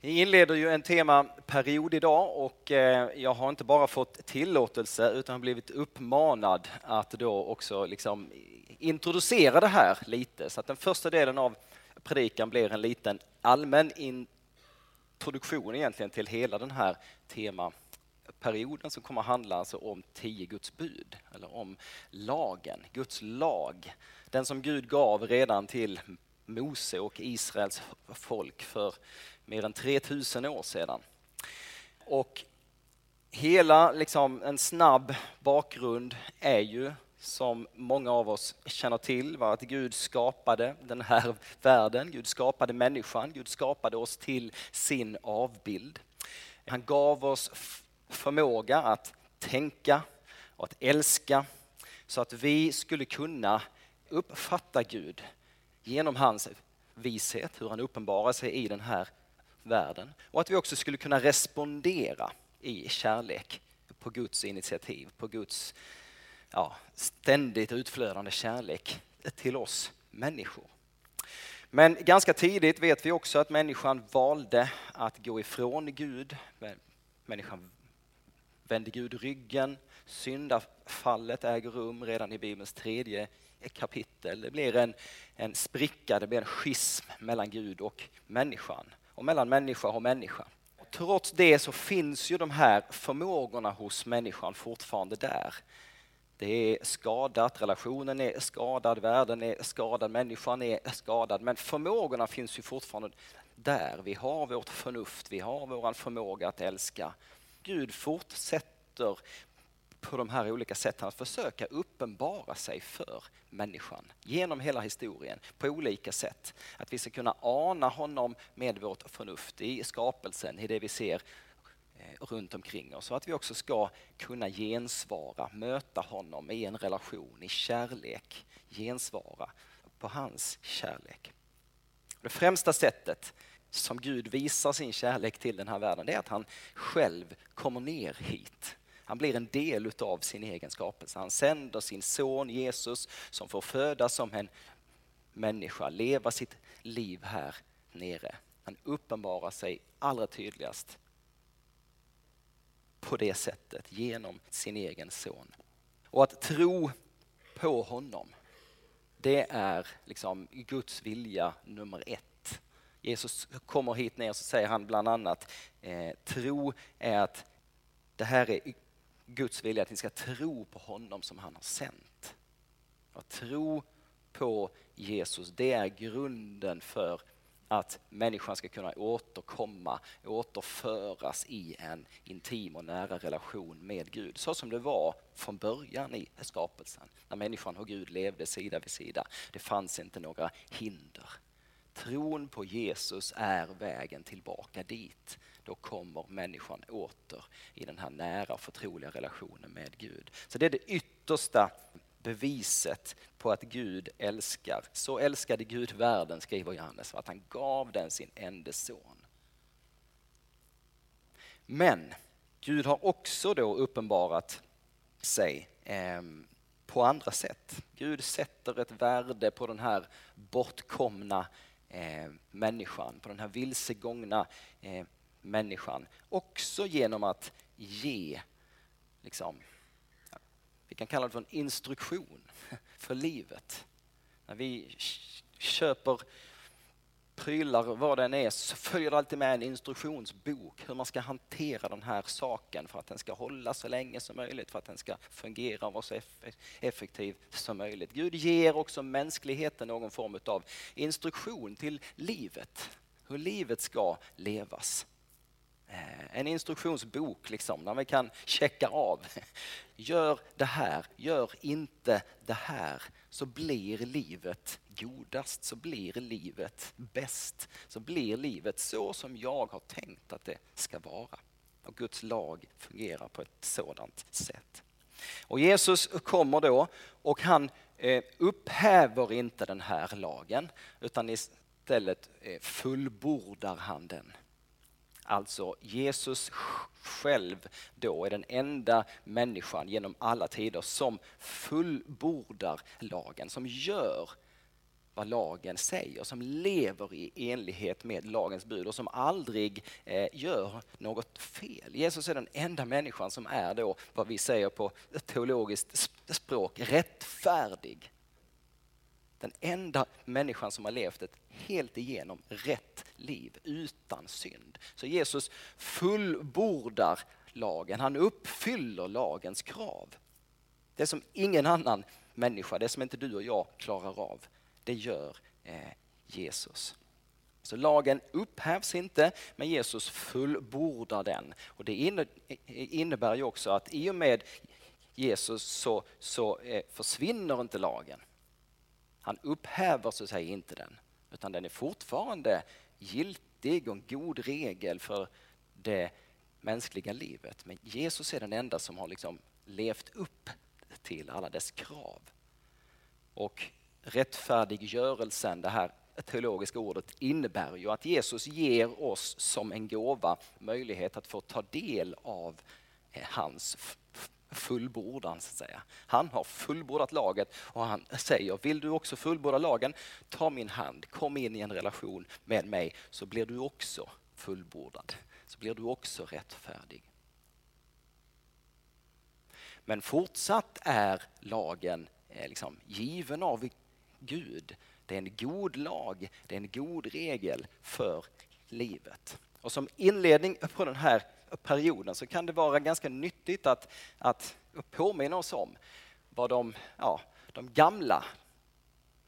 Vi inleder ju en temaperiod idag och eh, jag har inte bara fått tillåtelse utan blivit uppmanad att då också liksom introducera det här lite. Så att den första delen av predikan blir en liten allmän introduktion egentligen till hela den här temaperioden som kommer att handla alltså om tio Guds bud, eller om lagen, Guds lag. Den som Gud gav redan till Mose och Israels folk för mer än 3000 år sedan. Och hela liksom, en snabb bakgrund är ju som många av oss känner till var att Gud skapade den här världen, Gud skapade människan, Gud skapade oss till sin avbild. Han gav oss förmåga att tänka och att älska så att vi skulle kunna uppfatta Gud genom hans vishet, hur han uppenbarar sig i den här världen. Och att vi också skulle kunna respondera i kärlek på Guds initiativ, på Guds ja, ständigt utflödande kärlek till oss människor. Men ganska tidigt vet vi också att människan valde att gå ifrån Gud. Människan vände Gud ryggen. Syndafallet äger rum redan i Bibelns tredje kapitel. Det blir en, en spricka, det blir en schism mellan Gud och människan och mellan människa och människa. Och trots det så finns ju de här förmågorna hos människan fortfarande där. Det är skadat, relationen är skadad, världen är skadad, människan är skadad. Men förmågorna finns ju fortfarande där. Vi har vårt förnuft, vi har vår förmåga att älska. Gud fortsätter på de här olika sätten att försöka uppenbara sig för människan genom hela historien på olika sätt. Att vi ska kunna ana honom med vårt förnuft i skapelsen, i det vi ser eh, runt omkring oss. Och att vi också ska kunna gensvara, möta honom i en relation, i kärlek, gensvara på hans kärlek. Det främsta sättet som Gud visar sin kärlek till den här världen, det är att han själv kommer ner hit han blir en del utav sin egen skapelse. Han sänder sin son Jesus som får födas som en människa, leva sitt liv här nere. Han uppenbarar sig allra tydligast på det sättet genom sin egen son. Och att tro på honom, det är liksom Guds vilja nummer ett. Jesus kommer hit ner och så säger han bland annat, eh, tro är att det här är Guds vilja att ni ska tro på honom som han har sänt. Att tro på Jesus, det är grunden för att människan ska kunna återkomma, återföras i en intim och nära relation med Gud. Så som det var från början i skapelsen, när människan och Gud levde sida vid sida. Det fanns inte några hinder. Tron på Jesus är vägen tillbaka dit då kommer människan åter i den här nära förtroliga relationen med Gud. Så det är det yttersta beviset på att Gud älskar. Så älskade Gud världen, skriver Johannes, att han gav den sin enda son. Men Gud har också då uppenbarat sig eh, på andra sätt. Gud sätter ett värde på den här bortkomna eh, människan, på den här vilsegångna eh, människan. Också genom att ge, liksom, vi kan kalla det för en instruktion för livet. När vi köper prylar, vad den är, så följer det alltid med en instruktionsbok hur man ska hantera den här saken för att den ska hålla så länge som möjligt, för att den ska fungera och vara så effektiv som möjligt. Gud ger också mänskligheten någon form av instruktion till livet, hur livet ska levas. Eh, en instruktionsbok liksom, där vi kan checka av. Gör det här, gör inte det här, så blir livet godast, så blir livet bäst, så blir livet så som jag har tänkt att det ska vara. Och Guds lag fungerar på ett sådant sätt. Och Jesus kommer då och han eh, upphäver inte den här lagen utan istället eh, fullbordar han den. Alltså Jesus själv då är den enda människan genom alla tider som fullbordar lagen, som gör vad lagen säger, som lever i enlighet med lagens bud och som aldrig eh, gör något fel. Jesus är den enda människan som är då vad vi säger på teologiskt språk rättfärdig. Den enda människan som har levt ett helt igenom rätt liv utan synd. Så Jesus fullbordar lagen, han uppfyller lagens krav. Det som ingen annan människa, det som inte du och jag klarar av, det gör eh, Jesus. Så lagen upphävs inte, men Jesus fullbordar den. Och det innebär ju också att i och med Jesus så, så eh, försvinner inte lagen. Han upphäver så att säga inte den, utan den är fortfarande giltig och en god regel för det mänskliga livet. Men Jesus är den enda som har liksom levt upp till alla dess krav. Och rättfärdiggörelsen, det här teologiska ordet, innebär ju att Jesus ger oss som en gåva möjlighet att få ta del av hans fullbordan. Så att säga. Han har fullbordat laget och han säger, vill du också fullborda lagen, ta min hand, kom in i en relation med mig så blir du också fullbordad. Så blir du också rättfärdig. Men fortsatt är lagen eh, liksom given av Gud. Det är en god lag, det är en god regel för livet. Och som inledning på den här perioden så kan det vara ganska nyttigt att, att påminna oss om vad de, ja, de, gamla,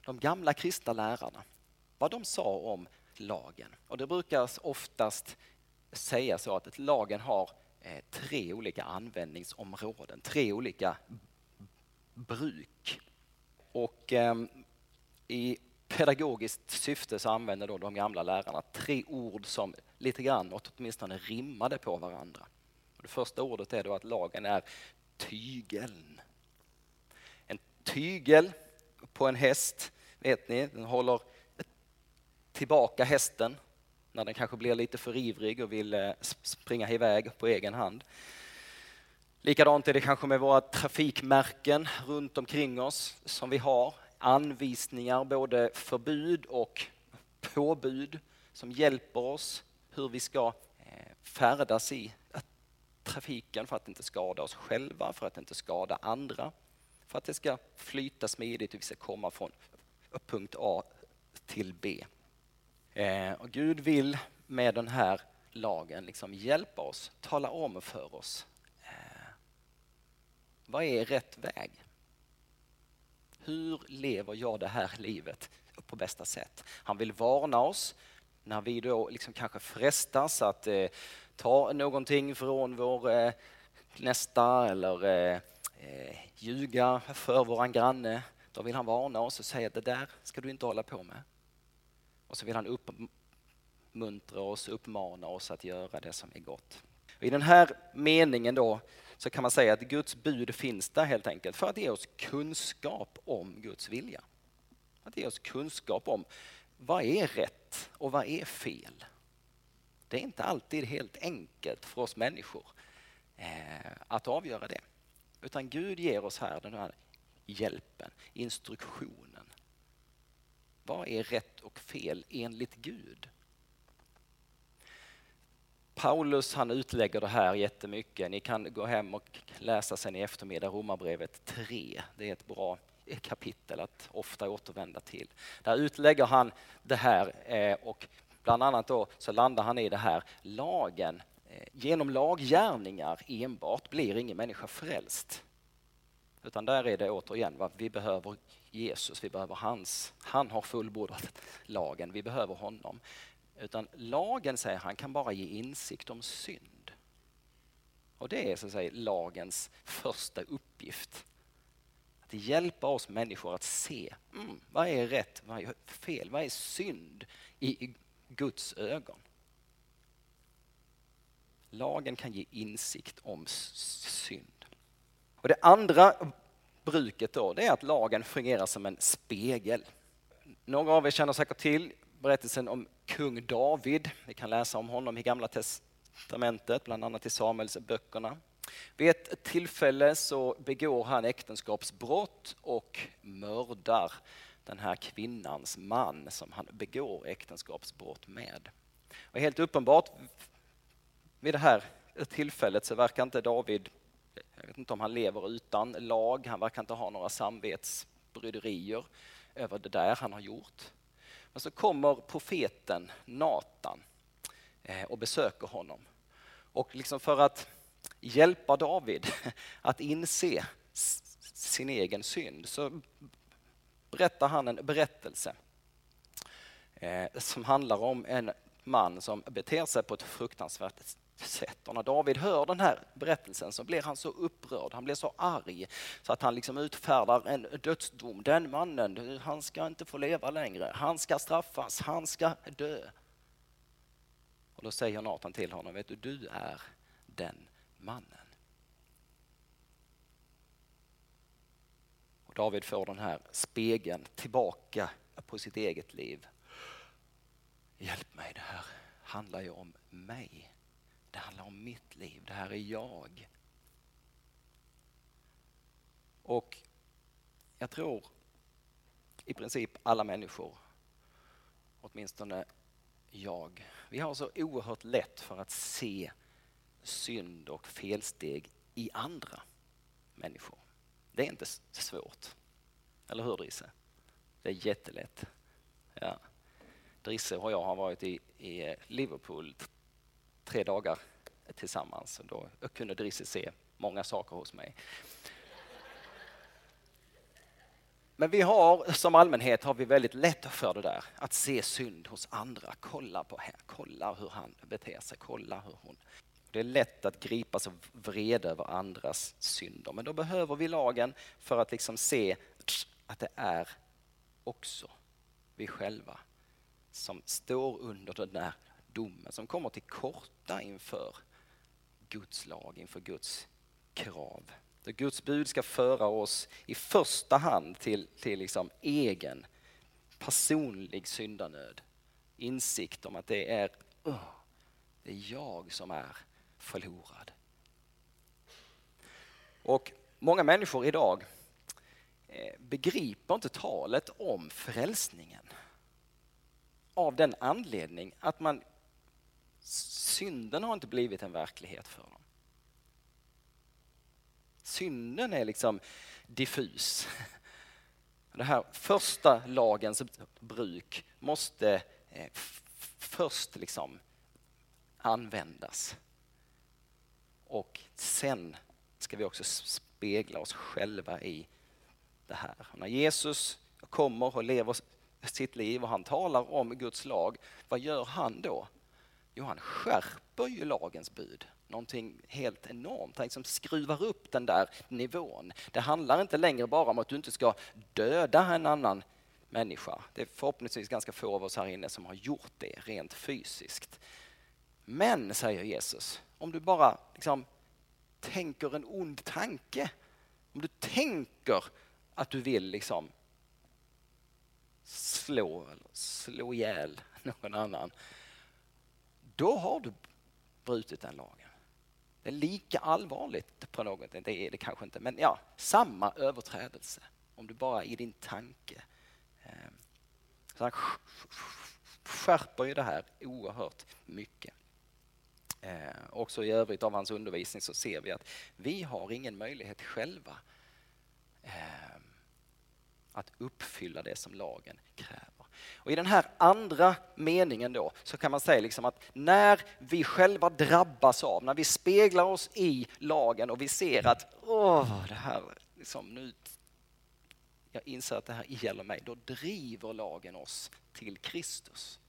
de gamla kristna lärarna, vad de sa om lagen. Och det brukar oftast säga så att lagen har eh, tre olika användningsområden, tre olika bruk. Och eh, i pedagogiskt syfte så använde då de gamla lärarna tre ord som lite grann åtminstone rimmade på varandra. Det första ordet är då att lagen är tygeln. En tygel på en häst, vet ni, den håller tillbaka hästen när den kanske blir lite för ivrig och vill eh, springa iväg på egen hand. Likadant är det kanske med våra trafikmärken runt omkring oss som vi har. Anvisningar, både förbud och påbud som hjälper oss hur vi ska eh, färdas i trafiken för att inte skada oss själva, för att inte skada andra, för att det ska flyta smidigt och vi ska komma från punkt A till B. Eh, och Gud vill med den här lagen liksom hjälpa oss, tala om för oss eh, vad är rätt väg? Hur lever jag det här livet på bästa sätt? Han vill varna oss när vi då liksom kanske frestas att eh, ta någonting från vår eh, nästa eller eh, eh ljuga för våran granne. Då vill han varna oss och säga att det där ska du inte hålla på med. Och så vill han uppmuntra oss, uppmana oss att göra det som är gott. Och I den här meningen då så kan man säga att Guds bud finns där helt enkelt för att ge oss kunskap om Guds vilja. Att ge oss kunskap om vad är rätt och vad är fel. Det är inte alltid helt enkelt för oss människor eh, att avgöra det. Utan Gud ger oss här den här hjälpen, instruktionen. Vad är rätt och fel enligt Gud? Paulus han utlägger det här jättemycket. Ni kan gå hem och läsa sen i eftermiddag Romarbrevet 3. Det är ett bra kapitel att ofta återvända till. Där utlägger han det här eh, och bland annat då så landar han i det här lagen. Eh, genom laggärningar enbart blir ingen människa frälst. Utan där är det återigen, va? vi behöver Jesus, vi behöver hans, han har fullbordat lagen, vi behöver honom. Utan lagen, säger han, kan bara ge insikt om synd. Och det är så att säga lagens första uppgift. Att hjälpa oss människor att se, mm, vad är rätt, vad är fel, vad är synd i Guds ögon. Lagen kan ge insikt om synd. Och det andra bruket då, det är att lagen fungerar som en spegel. Några av er känner säkert till berättelsen om kung David. Vi kan läsa om honom i Gamla testamentet, bland annat i Samuelsböckerna. Vid ett tillfälle så begår han äktenskapsbrott och mördar den här kvinnans man som han begår äktenskapsbrott med. Och helt uppenbart vid det här tillfället så verkar inte David, jag vet inte om han lever utan lag, han verkar inte ha några samvetsbryderier över det där han har gjort. Men så kommer profeten Natan eh, och besöker honom. Och liksom för att hjälpa David att inse sin egen synd så berättar han en berättelse eh, som handlar om en man som beter sig på ett fruktansvärt sätt. Och när David hör den här berättelsen så blir han så upprörd, han blir så arg så att han liksom utfärdar en dödsdom. Den mannen, han ska inte få leva längre, han ska straffas, han ska dö. Och då säger Nathan till honom, vet du, du är den mannen. Och David får den här spegeln tillbaka på sitt eget liv. Hjälp mig, det här handlar ju om mig. Det handlar om mitt liv, det här är jag. Och jag tror i princip alla människor, åtminstone jag, vi har så oerhört lätt för att se synd och felsteg i andra människor. Det är inte svårt. Eller hur Drisse? Det är jättelätt. Ja. Drisse och jag har varit i, i Liverpool tre dagar tillsammans. Då kunde Drisse se många saker hos mig. Men vi har som allmänhet har vi väldigt lätt för det där, att se synd hos andra. Kolla på här, kolla hur han beter sig, kolla hur hon. Det är lätt att gripas av vrede över andras synder, men då behöver vi lagen för att liksom se att det är också vi själva som står under den där domen, som kommer till korta inför Guds lag, inför Guds krav. Så Guds bud ska föra oss i första hand till, till liksom egen personlig syndanöd. Insikt om att det är, oh, det är jag som är förlorad. Och många människor idag eh, begriper inte talet om frälsningen. Av den anledning att man synden har inte blivit en verklighet för dem. Synden är liksom diffus. Det här första lagens bruk måste eh, först liksom användas. Och sen ska vi också spegla oss själva i det här. när Jesus kommer och lever sitt liv och han talar om Guds lag, vad gör han då? Jo, han skärper ju lagens bud. Någonting helt enormt. Han liksom skruvar upp den där nivån. Det handlar inte längre bara om att du inte ska döda en annan människa. Det är förhoppningsvis ganska få av oss här inne som har gjort det rent fysiskt. Men, säger Jesus, om du bara liksom tänker en ond tanke, om du tänker att du vill liksom slå slå ihjäl någon annan, då har du brutit den lagen. Det är lika allvarligt på något, det är det kanske inte, men ja, samma överträdelse. Om du bara i din tanke. Ehm, så han skärper ju det här oerhört mycket. Eh, också i övrigt av hans undervisning så ser vi att vi har ingen möjlighet själva eh, att uppfylla det som lagen kräver. Och I den här andra meningen då så kan man säga liksom att när vi själva drabbas av, när vi speglar oss i lagen och vi ser att åh, det här liksom nu jag inser att det här gäller mig, då driver lagen oss till Kristus.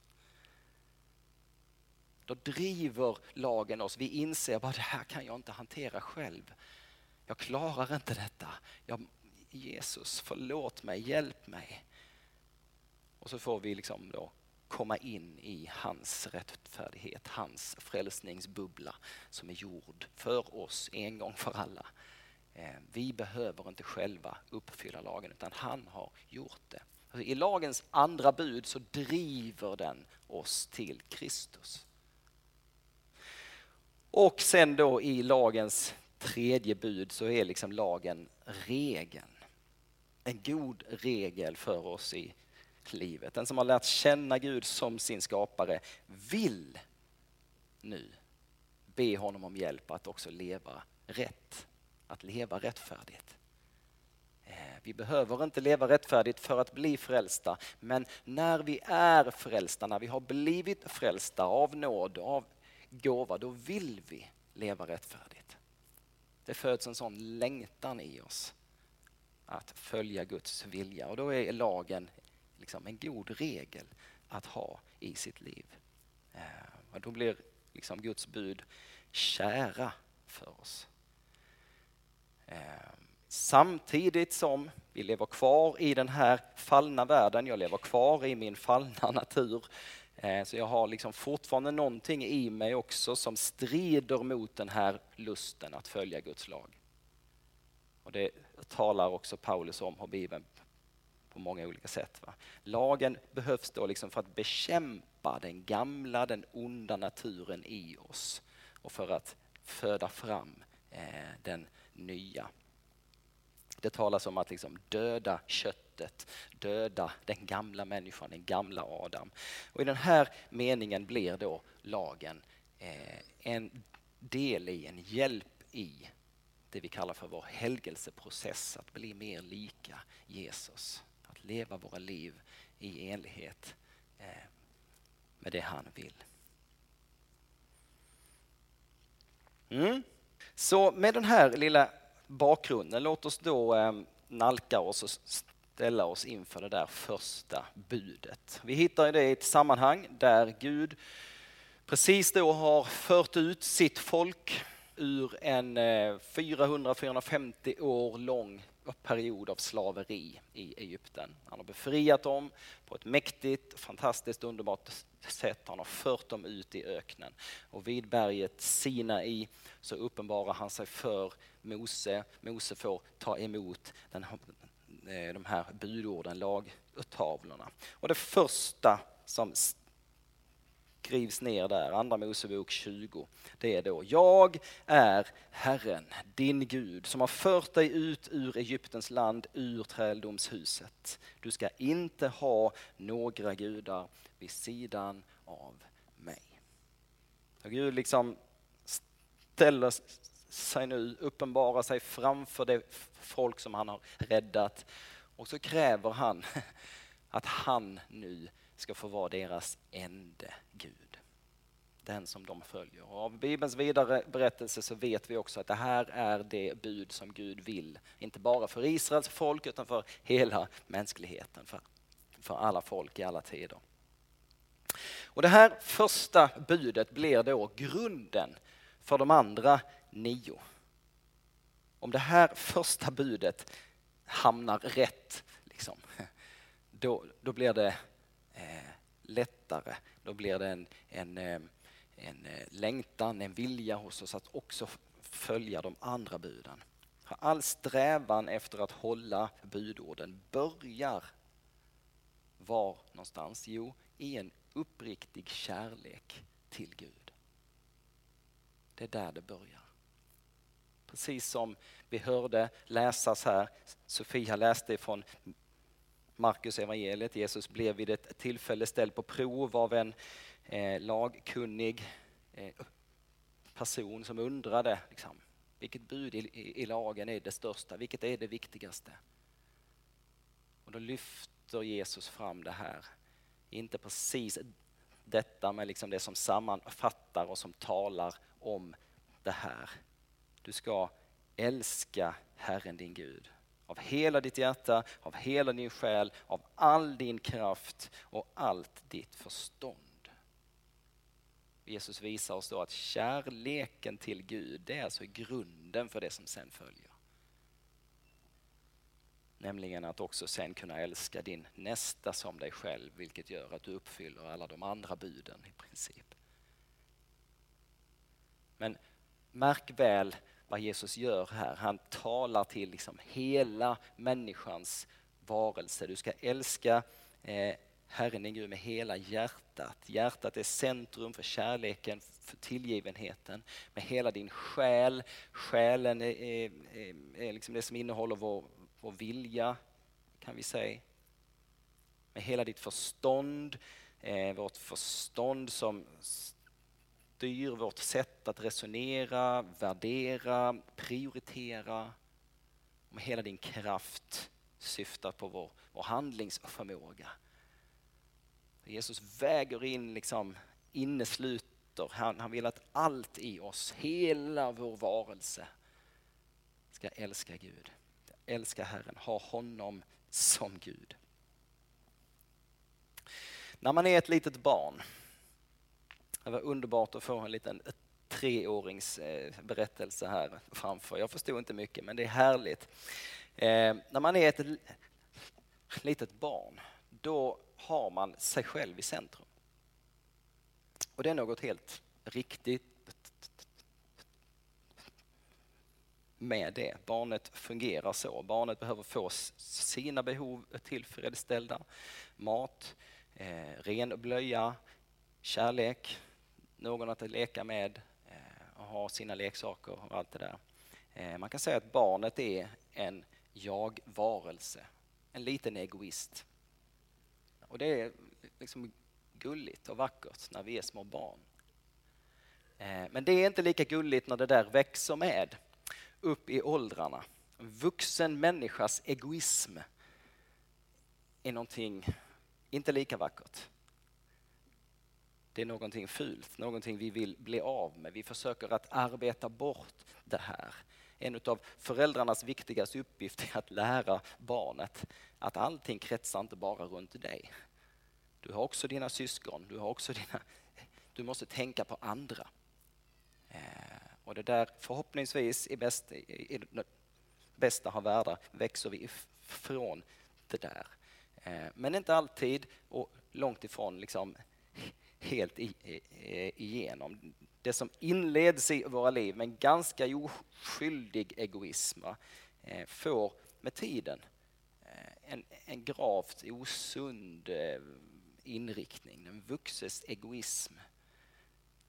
Då driver lagen oss, vi inser att det här kan jag inte hantera själv. Jag klarar inte detta. Jag, Jesus, förlåt mig, hjälp mig. Och så får vi liksom då komma in i hans rättfärdighet, hans frälsningsbubbla som är gjord för oss en gång för alla. Eh, vi behöver inte själva uppfylla lagen utan han har gjort det. Alltså, I lagens andra bud så driver den oss till Kristus. Och sen då i lagens tredje bud så är liksom lagen regeln. en god regel för oss i livet. Den som har lärt känna Gud som sin skapare vill nu be honom om hjälp att också leva rätt, att leva rättfärdigt. Eh, vi behöver inte leva rättfärdigt för att bli frälsta, men när vi är frälsta, när vi har blivit frälsta av nåd, av gåva, då vill vi leva rättfärdigt. Det föds en sån längtan i oss att följa Guds vilja och då är lagen liksom en god regel att ha i sitt liv. Eh, och då blir liksom Guds bud kära för oss. Eh, samtidigt som vi lever kvar i den här fallna världen, jag lever kvar i min fallna natur, eh, så jag har liksom fortfarande någonting i mig också som strider mot den här lusten att följa Guds lag. Och det talar också Paulus om har Bibeln på många olika sätt. Va? Lagen behövs då liksom för att bekämpa den gamla, den onda naturen i oss och för att föda fram eh, den nya. Det talas om att liksom döda köttet, döda den gamla människan, den gamla Adam. Och I den här meningen blir då lagen eh, en del i, en hjälp i det vi kallar för vår helgelseprocess, att bli mer lika Jesus. Leva våra liv i enlighet eh, med det han vill. Mm. Så med den här lilla bakgrunden, låt oss då eh, nalka oss och ställa oss inför det där första budet. Vi hittar det i ett sammanhang där Gud precis då har fört ut sitt folk ur en eh, 400-450 år lång period av slaveri i Egypten. Han har befriat dem på ett mäktigt, fantastiskt, underbart sätt. Han har fört dem ut i öknen. Och vid berget Sinai så uppenbarar han sig för Mose. Mose får ta emot den, eh, de här budorden, lagtavlorna. Och det första som skrivs ner där, Andra Mosebok 20. Det är då, jag är Herren, din Gud, som har fört dig ut ur Egyptens land, ur träldomshuset. Du ska inte ha några gudar vid sidan av mig. Och Gud liksom ställer sig nu, uppenbarar sig framför det folk som han har räddat och så kräver han att han nu ska få vara deras ende Gud. Den som de följer. Och av Bibelns vidare berättelse så vet vi också att det här är det bud som Gud vill. Inte bara för Israels folk utan för hela mänskligheten. För, för alla folk i alla tider. Och det här första budet blir då grunden för de andra nio. Om det här första budet hamnar rätt, liksom, då, då blir det Eh, lättare. Då blir det en, en, eh, en eh, längtan, en vilja hos oss att också följa de andra buden. All strävan efter att hålla budorden börjar var någonstans? Jo, i en uppriktig kärlek till Gud. Det är där det börjar. Precis som vi hörde läsas här, Sofia läste från Markus evangeliet. Jesus blev vid ett tillfälle ställd på prov av en eh, lagkunnig eh, person som undrade liksom, vilket bud i, i, i, lagen är det största, vilket är det viktigaste? Och då lyfter Jesus fram det här, inte precis detta men liksom det som sammanfattar och som talar om det här. Du ska älska Herren din Gud av hela ditt hjärta, av hela din själ, av all din kraft och allt ditt förstånd. Jesus visar oss då att kärleken till Gud, det är alltså grunden för det som sen följer. Nämligen att också sen kunna älska din nästa som dig själv, vilket gör att du uppfyller alla de andra buden i princip. Men märk väl vad Jesus gör här. Han talar till liksom hela människans varelse. Du ska älska eh, Herren din Gud med hela hjärtat. Hjärtat är centrum för kärleken, för tillgivenheten. Med hela din själ. Själen är, är, är liksom det som innehåller vår, vår vilja, kan vi säga. Med hela ditt förstånd, eh, vårt förstånd som styr vårt sätt att resonera, värdera, prioritera. om hela din kraft syftar på vår, vår handlingsförmåga. Jesus väger in, liksom, innesluter, han, han vill att allt i oss, hela vår varelse, ska älska Gud. Älska Herren, ha honom som Gud. När man är ett litet barn, det var underbart att få en liten treårings eh, berättelse här framför. Jag förstod inte mycket men det är härligt. Eh, när man är ett litet barn, då har man sig själv i centrum. Och det är något helt riktigt med det. Barnet fungerar så. Barnet behöver få sina behov tillfredsställda. Mat, eh, ren blöja, kärlek, någon att leka med eh, och ha sina leksaker och allt det där. Eh, man kan säga att barnet är en jag-varelse, en liten egoist. Och det är liksom gulligt och vackert när vi är små barn. Eh, men det är inte lika gulligt när det där växer med upp i åldrarna. Vuxen människas egoism är någonting inte lika vackert. Det är någonting fult, någonting vi vill bli av med. Vi försöker att arbeta bort det här. En av föräldrarnas viktigaste uppgifter är att lära barnet att allting kretsar inte bara runt dig. Du har också dina syskon, du har också dina... Du måste tänka på andra. Eh, och det där förhoppningsvis i bäst, i bästa av världar växer vi ifrån det där. Eh, men inte alltid och långt ifrån liksom helt igenom. Det som inleds i våra liv med en ganska oskyldig egoism eh, får med tiden eh, en, en gravt osund eh, inriktning. Den vuxes egoism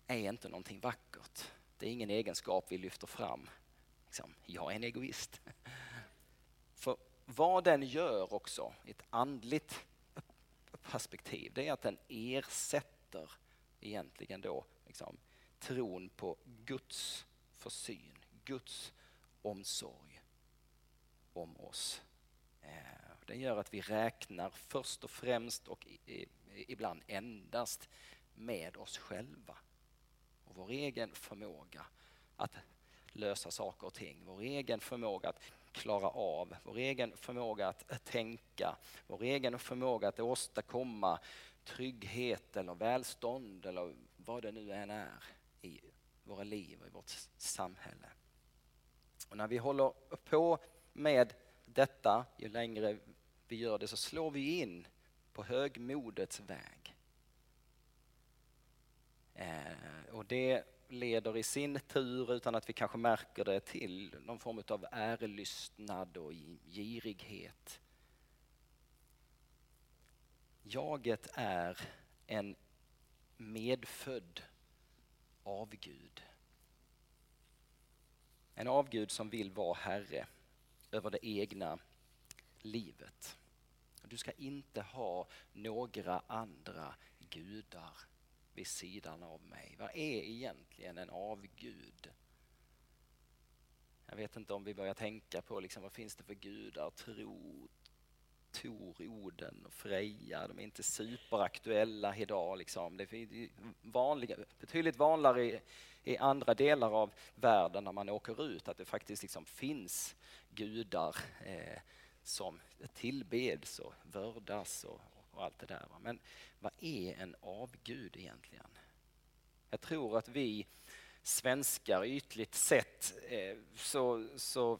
är inte någonting vackert. Det är ingen egenskap vi lyfter fram. Liksom, jag är en egoist. För vad den gör också, i ett andligt perspektiv, det är att den ersätter egentligen då liksom, tron på Guds försyn, Guds omsorg om oss. Eh, den gör att vi räknar först och främst och ibland endast med oss själva och vår egen förmåga att lösa saker och ting, vår egen förmåga att klara av, vår egen förmåga att tänka, vår egen förmåga att åstadkomma trygghet eller välstånd eller vad det nu än är i våra liv och i vårt samhälle. Och när vi håller på med detta, ju längre vi gör det så slår vi in på högmodets väg. Eh, och det leder i sin tur, utan att vi kanske märker det, till någon form av ärelystnad och girighet. Jaget är en medfödd avgud. En avgud som vill vara herre över det egna livet. Du ska inte ha några andra gudar vid sidan av mig. Vad är egentligen en avgud? Jag vet inte om vi börjar tänka på liksom, vad finns det för gudar? Tro, Tor, Oden och Freja, de är inte superaktuella idag. Liksom. Det är vanliga, betydligt vanligare i, i, andra delar av världen när man åker ut att det faktiskt liksom finns gudar eh, som tillbeds och vördas och, och allt det där. Men vad är en avgud egentligen? Jag tror att vi svenskar ytligt sett eh, så, så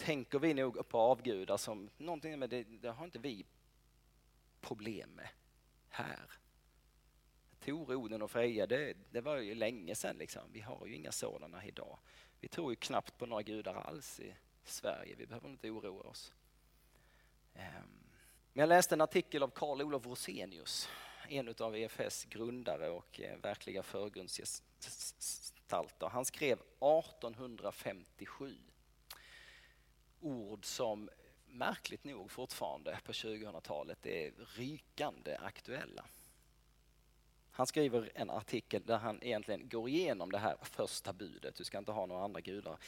tänker vi nog på avgudar som någonting, men det, det har inte vi problem med här. Tor, Oden och Freja, det, det, var ju länge sedan. Liksom. Vi har ju inga sådana idag. Vi tror ju knappt på några gudar alls i Sverige. Vi behöver inte oroa oss. Ehm, men jag läste en artikel av Karl Olof Rosenius, en av EFS grundare och eh, verkliga förgrundsgestalter. Han skrev 1857 ord som märkligt nog fortfarande på 2000-talet är rykande aktuella. Han skriver en artikel där han egentligen går igenom det här första budet. Du ska inte ha några andra gudar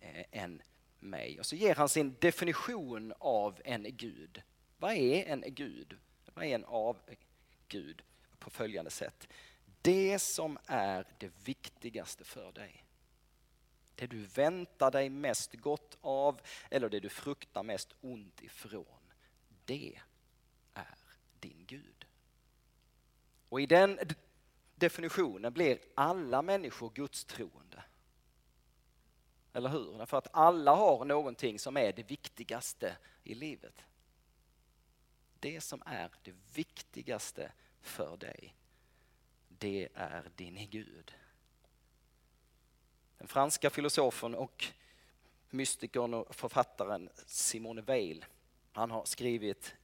eh, än mig. Och så ger han sin definition av en gud. Vad är en gud? Vad är en avgud? På följande sätt. Det som är det viktigaste för dig. Det du väntar dig mest gott av eller det du fruktar mest ont ifrån. Det är din Gud. Och i den definitionen blir alla människor gudstroende. Eller hur? För att alla har någonting som är det viktigaste i livet. Det som är det viktigaste för dig, det är din Gud. Den franska filosofen och mystikern och författaren Simone Weil, han har skrivit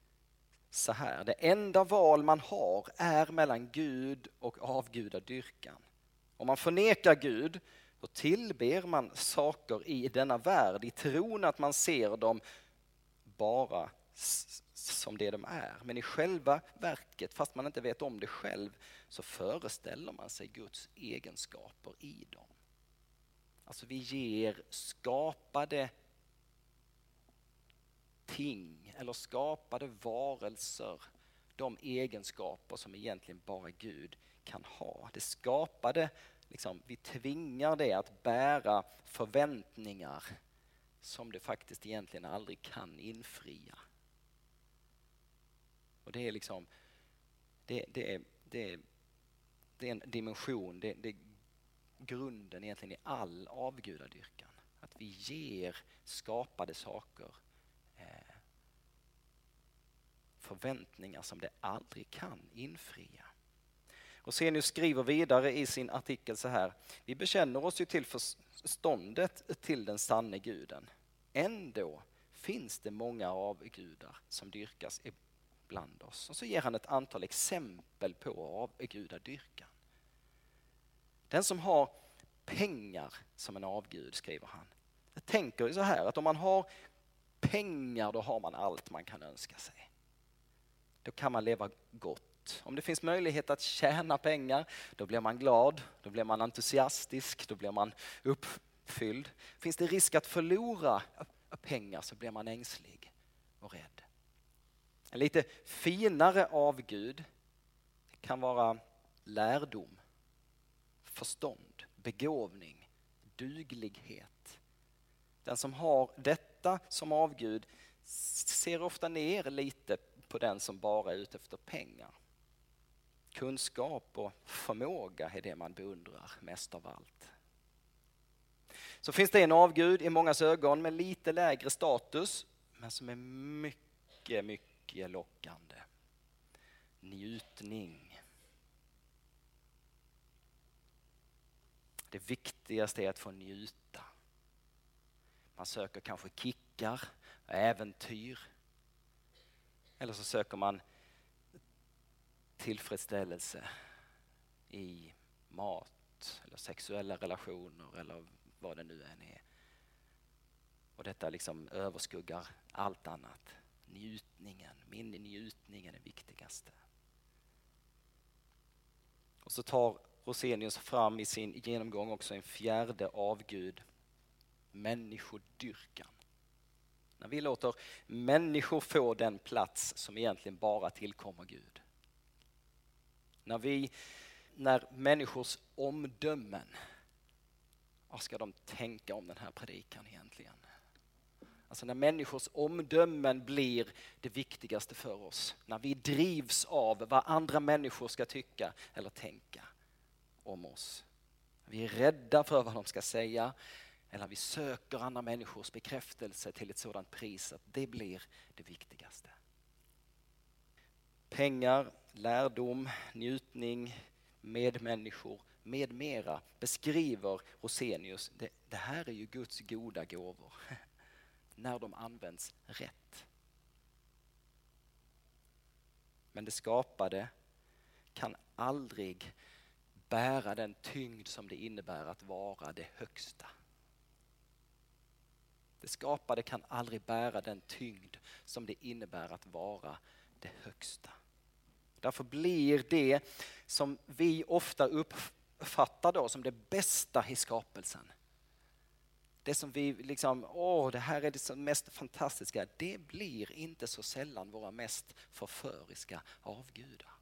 så här. Det enda val man har är mellan Gud och avgudadyrkan. Om man förnekar Gud, då tillber man saker i denna värld i tron att man ser dem bara som det de är. Men i själva verket, fast man inte vet om det själv, så föreställer man sig Guds egenskaper i dem. Alltså vi ger skapade ting eller skapade varelser de egenskaper som egentligen bara Gud kan ha. Det skapade, liksom, vi tvingar det att bära förväntningar som det faktiskt egentligen aldrig kan infria. Och det är liksom, det, det, är, det, det är en dimension, det, det grunden egentligen i all avgudadyrkan. Att vi ger skapade saker eh, förväntningar som det aldrig kan infria. Och nu skriver vidare i sin artikel så här. Vi bekänner oss ju till förståndet till den sanne guden. Ändå finns det många avgudar som dyrkas bland oss. Och så ger han ett antal exempel på avgudadyrkan. Den som har pengar som en avgud, skriver han. Jag tänker så här att om man har pengar då har man allt man kan önska sig. Då kan man leva gott. Om det finns möjlighet att tjäna pengar, då blir man glad, då blir man entusiastisk, då blir man uppfylld. Finns det risk att förlora pengar så blir man ängslig och rädd. En lite finare avgud kan vara lärdom, förstånd, begåvning, duglighet. Den som har detta som avgud ser ofta ner lite på den som bara är ute efter pengar. Kunskap och förmåga är det man beundrar mest av allt. Så finns det en avgud i mångas ögon med lite lägre status men som är mycket, mycket lockande. Njutning. Det viktigaste är att få njuta. Man söker kanske kickar, äventyr. Eller så söker man tillfredsställelse i mat eller sexuella relationer eller vad det nu än är. Och detta liksom överskuggar allt annat njutningen. Min njutning är det viktigaste. Och så tar Rosenius fram i sin genomgång också en fjärde avgud, människodyrkan. När vi låter människor få den plats som egentligen bara tillkommer Gud. När vi, när människors omdömen, vad ska de tänka om den här predikan egentligen? Alltså när människors omdömen blir det viktigaste för oss. När vi drivs av vad andra människor ska tycka eller tänka om oss. Vi är rädda för vad de ska säga eller vi söker andra människors bekräftelse till ett sådant pris att det blir det viktigaste. Pengar, lärdom, njutning, medmänniskor med mera beskriver Rosenius. Det, det här är ju Guds goda gåvor. när de används rätt. Men det skapade kan aldrig bära den tyngd som det innebär att vara det högsta. Det skapade kan aldrig bära den tyngd som det innebär att vara det högsta. Därför blir det som vi ofta uppfattar då som det bästa i skapelsen. Det som vi liksom, åh det här är det mest fantastiska, det blir inte så sällan våra mest förföriska avgudar.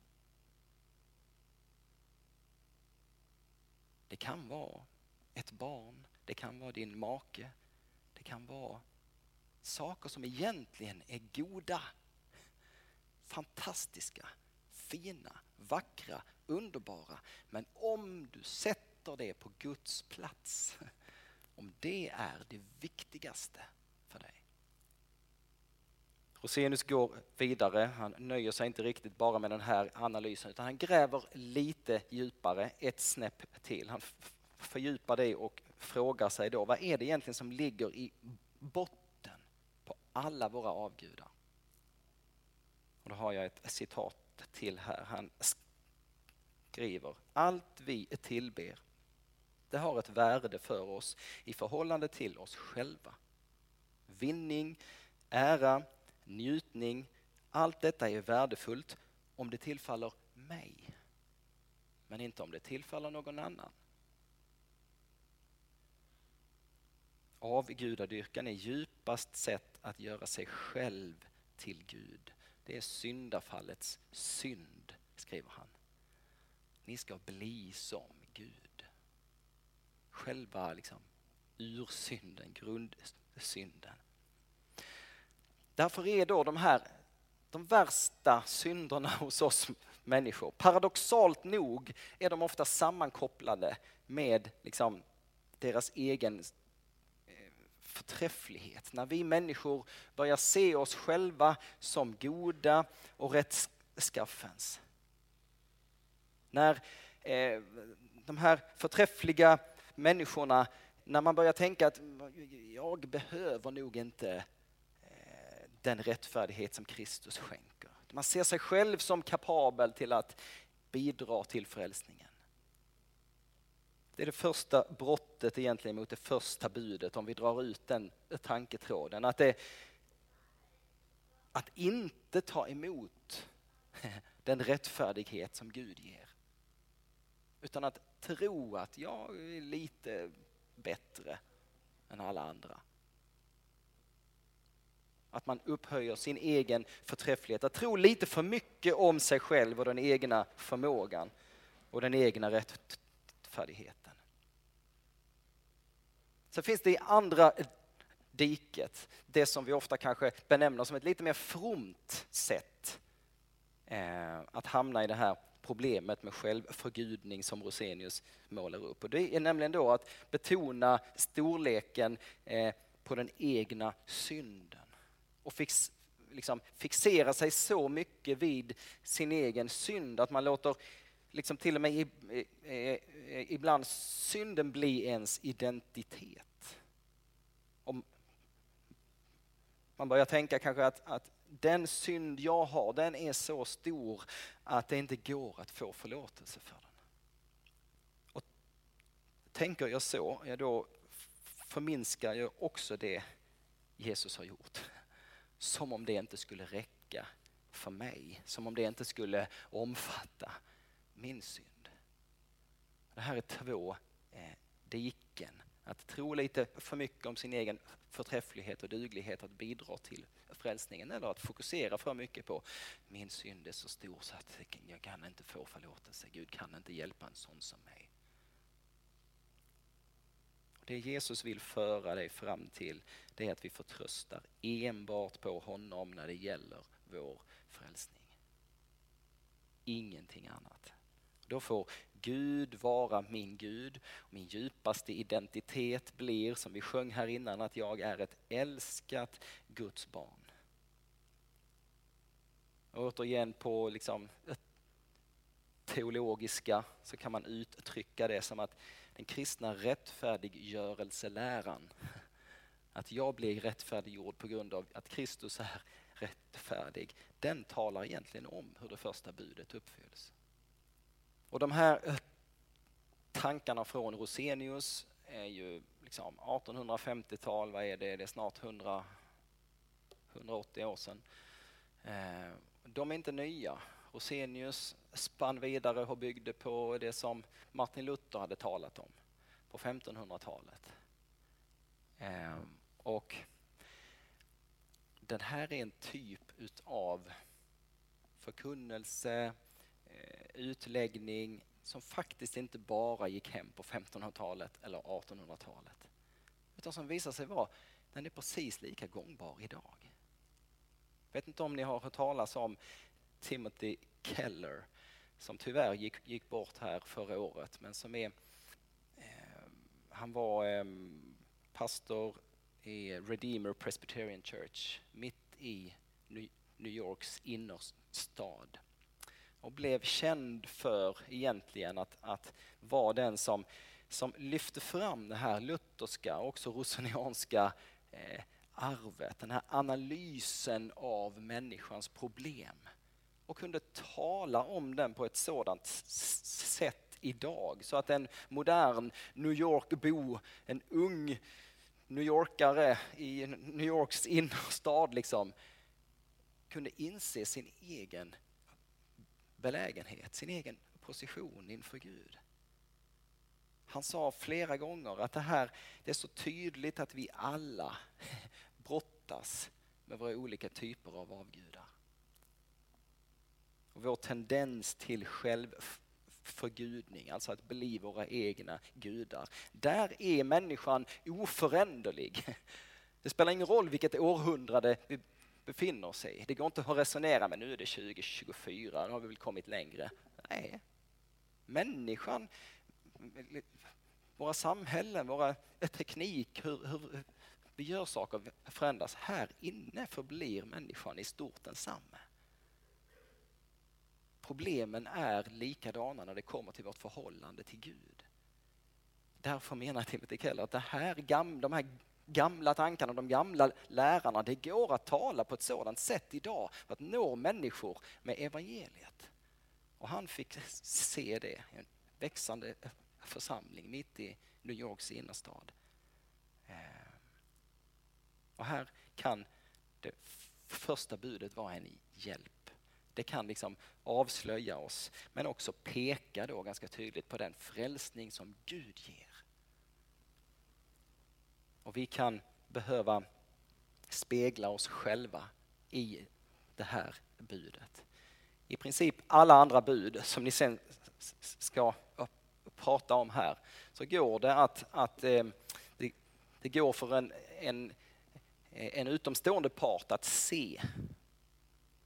Det kan vara ett barn, det kan vara din make, det kan vara saker som egentligen är goda, fantastiska, fina, vackra, underbara. Men om du sätter det på Guds plats, om det är det viktigaste. Rosenius går vidare, han nöjer sig inte riktigt bara med den här analysen utan han gräver lite djupare, ett snäpp till. Han fördjupar det och frågar sig då, vad är det egentligen som ligger i botten på alla våra avgudar? Och då har jag ett citat till här. Han skriver, allt vi tillber, det har ett värde för oss i förhållande till oss själva. Vinning, ära, njutning, allt detta är värdefullt om det tillfaller mig, men inte om det tillfaller någon annan. Avgudadyrkan är djupast sätt att göra sig själv till Gud. Det är syndafallets synd, skriver han. Ni ska bli som Gud. Själva liksom ursynden, grundsynden. Därför är då de här de värsta synderna hos oss människor, paradoxalt nog är de ofta sammankopplade med liksom deras egen eh, förträfflighet. När vi människor börjar se oss själva som goda och rättskaffens. När eh, de här förträffliga människorna, när man börjar tänka att jag behöver nog inte den rättfärdighet som Kristus skänker. Man ser sig själv som kapabel till att bidra till frälsningen. Det är det första brottet egentligen mot det första budet om vi drar ut den tanketråden. Att, det, att inte ta emot den rättfärdighet som Gud ger. Utan att tro att jag är lite bättre än alla andra. Att man upphöjer sin egen förträfflighet, att tro lite för mycket om sig själv och den egna förmågan och den egna rättfärdigheten. Sen finns det i andra diket, det som vi ofta kanske benämner som ett lite mer fromt sätt eh, att hamna i det här problemet med självförgudning som Rosenius målar upp. Och det är nämligen då att betona storleken eh, på den egna synden och fix, liksom fixera sig så mycket vid sin egen synd att man låter liksom till och med i, i, ibland synden bli ens identitet. Om man börjar tänka kanske att, att den synd jag har, den är så stor att det inte går att få förlåtelse för den. Och tänker jag så, ja då förminskar jag också det Jesus har gjort. Som om det inte skulle räcka för mig, som om det inte skulle omfatta min synd. Det här är två eh, diken. Att tro lite för mycket om sin egen förträfflighet och duglighet att bidra till frälsningen eller att fokusera för mycket på min synd är så stor så att jag kan inte få förlåtelse. Gud kan inte hjälpa en sån som mig. Det Jesus vill föra dig fram till det är att vi förtröstar enbart på honom när det gäller vår frälsning. Ingenting annat. Då får Gud vara min Gud. Min djupaste identitet blir, som vi sjöng här innan, att jag är ett älskat Guds barn. återigen på liksom teologiska så kan man uttrycka det som att den kristna rättfärdiggörelseläran, att jag blir rättfärdiggjord på grund av att Kristus är rättfärdig, den talar egentligen om hur det första budet uppfylls. Och de här tankarna från Rosenius är ju liksom 1850-tal, vad är det? Det är snart 100, 180 år sedan. Eh, de är inte nya. Rosenius spann vidare och byggde på det som Martin Luther hade talat om på 1500-talet. Eh, och den här är en typ utav förkunnelse, eh, utläggning som faktiskt inte bara gick hem på 1500-talet eller 1800-talet. Utan som visar sig vara, den är precis lika gångbar idag. Jag vet inte om ni har hört talas om Timothy Keller som tyvärr gick, gick bort här förra året men som är eh, han var eh, pastor i Redeemer Presbyterian Church mitt i New Yorks innerstad och blev känd för egentligen att, att vara den som, som lyfte fram det här lutherska och också rosenianska eh, arvet, den här analysen av människans problem och kunde tala om den på ett sådant sätt idag så att en modern New York-bo, en ung New Yorkare i New Yorks innerstad liksom, kunde inse sin egen belägenhet, sin egen position inför Gud. Han sa flera gånger att det här det är så tydligt att vi alla brottas med våra olika typer av avgudar. Och vår tendens till självförgudning, alltså att bli våra egna gudar. Där är människan oföränderlig. Det spelar ingen roll vilket århundrade vi befinner oss i. Det går inte att resonera med nu är det 2024, nu har vi väl kommit längre. Nej, människan, våra samhällen, våra teknik, hur, hur vi gör saker förändras. Här inne förblir människan i stort densamma. Problemen är likadana när det kommer till vårt förhållande till Gud. Därför menar Timothy Keller att det här, de här gamla tankarna, de gamla lärarna. Det går att tala på ett sådant sätt idag för att nå människor med evangeliet. Och han fick se det i en växande församling mitt i New Yorks innerstad. Eh, och här kan det första budet vara en hjälp. Det kan liksom avslöja oss men också peka då ganska tydligt på den frälsning som Gud ger. Och vi kan behöva spegla oss själva i det här budet. I princip alla andra bud som ni sen ska prata om här så går det att, att eh, det, det, går för en, en, en utomstående part att se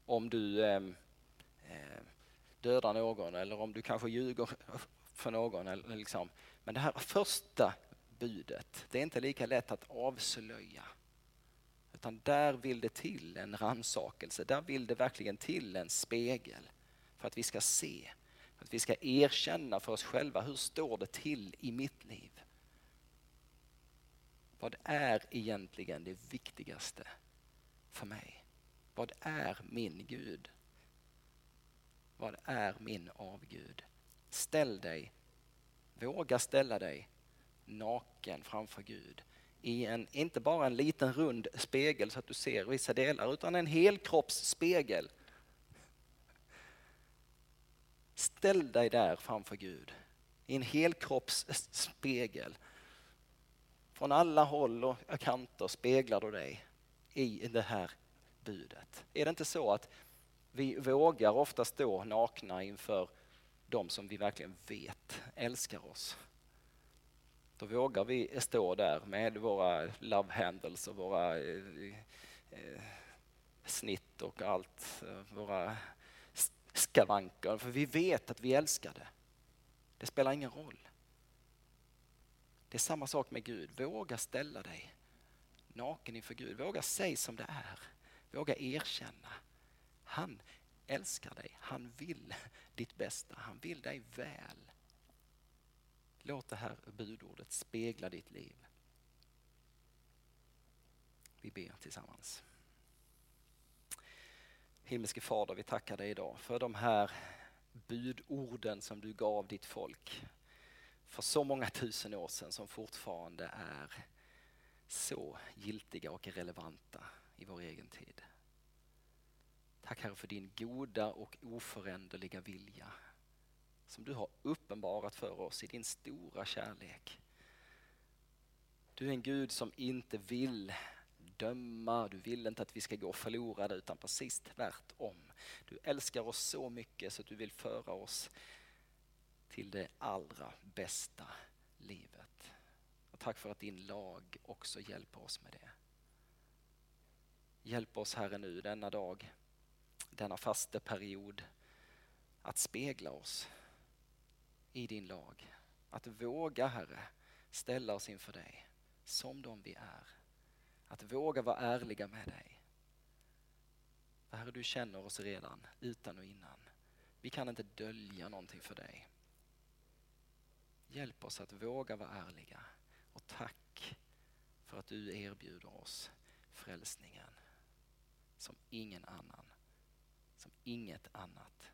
om du ehm, eh, dödar någon eller om du kanske ljuger för någon. Eller liksom. Men det här första budet. Det är inte lika lätt att avslöja. Utan där vill det till en ransakelse, där vill det verkligen till en spegel. För att vi ska se, för att vi ska erkänna för oss själva, hur står det till i mitt liv? Vad är egentligen det viktigaste för mig? Vad är min Gud? Vad är min avgud? Ställ dig, våga ställa dig naken framför Gud i en, inte bara en liten rund spegel så att du ser vissa delar, utan en helkroppsspegel. Ställ dig där framför Gud i en helkroppsspegel. Från alla håll och kanter speglar du dig i det här budet. Är det inte så att vi vågar ofta stå nakna inför de som vi verkligen vet älskar oss? Då vågar vi stå där med våra love handles och våra eh, eh, snitt och allt, eh, våra skavanker. För vi vet att vi älskar det. Det spelar ingen roll. Det är samma sak med Gud. Våga ställa dig naken inför Gud. Våga säga som det är. Våga erkänna. Han älskar dig. Han vill ditt bästa. Han vill dig väl. Låt det här budordet spegla ditt liv. Vi ber tillsammans. Himmelske Fader, vi tackar dig idag för de här budorden som du gav ditt folk. för så många tusen år sedan som fortfarande är så giltiga och relevanta i vår egen tid. Tack Herre för din goda och oföränderliga vilja som du har uppenbarat för oss i din stora kärlek. Du är en Gud som inte vill döma, du vill inte att vi ska gå förlorade utan precis tvärtom. Du älskar oss så mycket så att du vill föra oss till det allra bästa livet. Och tack för att din lag också hjälper oss med det. Hjälp oss Herre nu denna dag, denna fasteperiod, att spegla oss i din lag. Att våga Herre ställa oss inför dig som de vi är. Att våga vara ärliga med dig. Herre, du känner oss redan utan och innan. Vi kan inte dölja någonting för dig. Hjälp oss att våga vara ärliga och tack för att du erbjuder oss frälsningen som ingen annan, som inget annat.